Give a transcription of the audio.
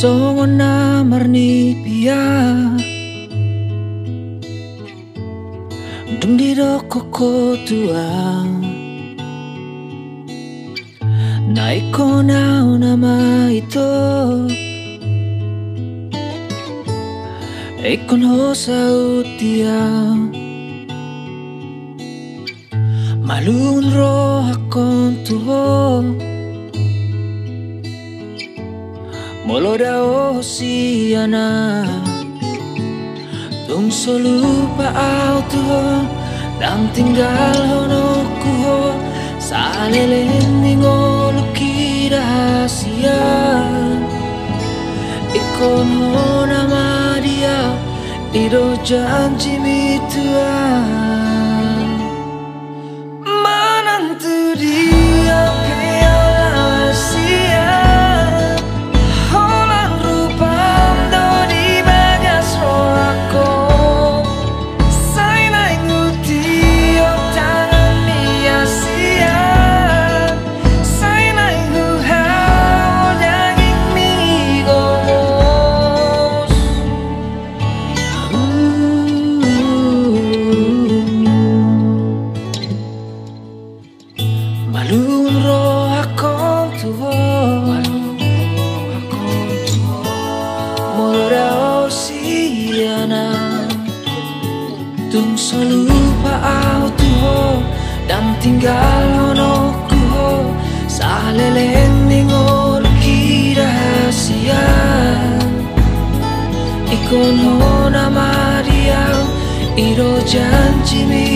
na marni pia Dung di koko tua Na iko na nama ito Ikon ho sa utia Malun ro hakon tuho Molora Oceana Tung solupa ao tuho Nang tinggal hono kuho Sa lelending o lukira siya Ikon ho na maria Iro janji mitua Malun ro akong tuho Mora o siana Tung lupa au tuho Dan tinggal hono kuho Sa lelending o luki rahasia Ikon ho nama dia. Iro janji mitu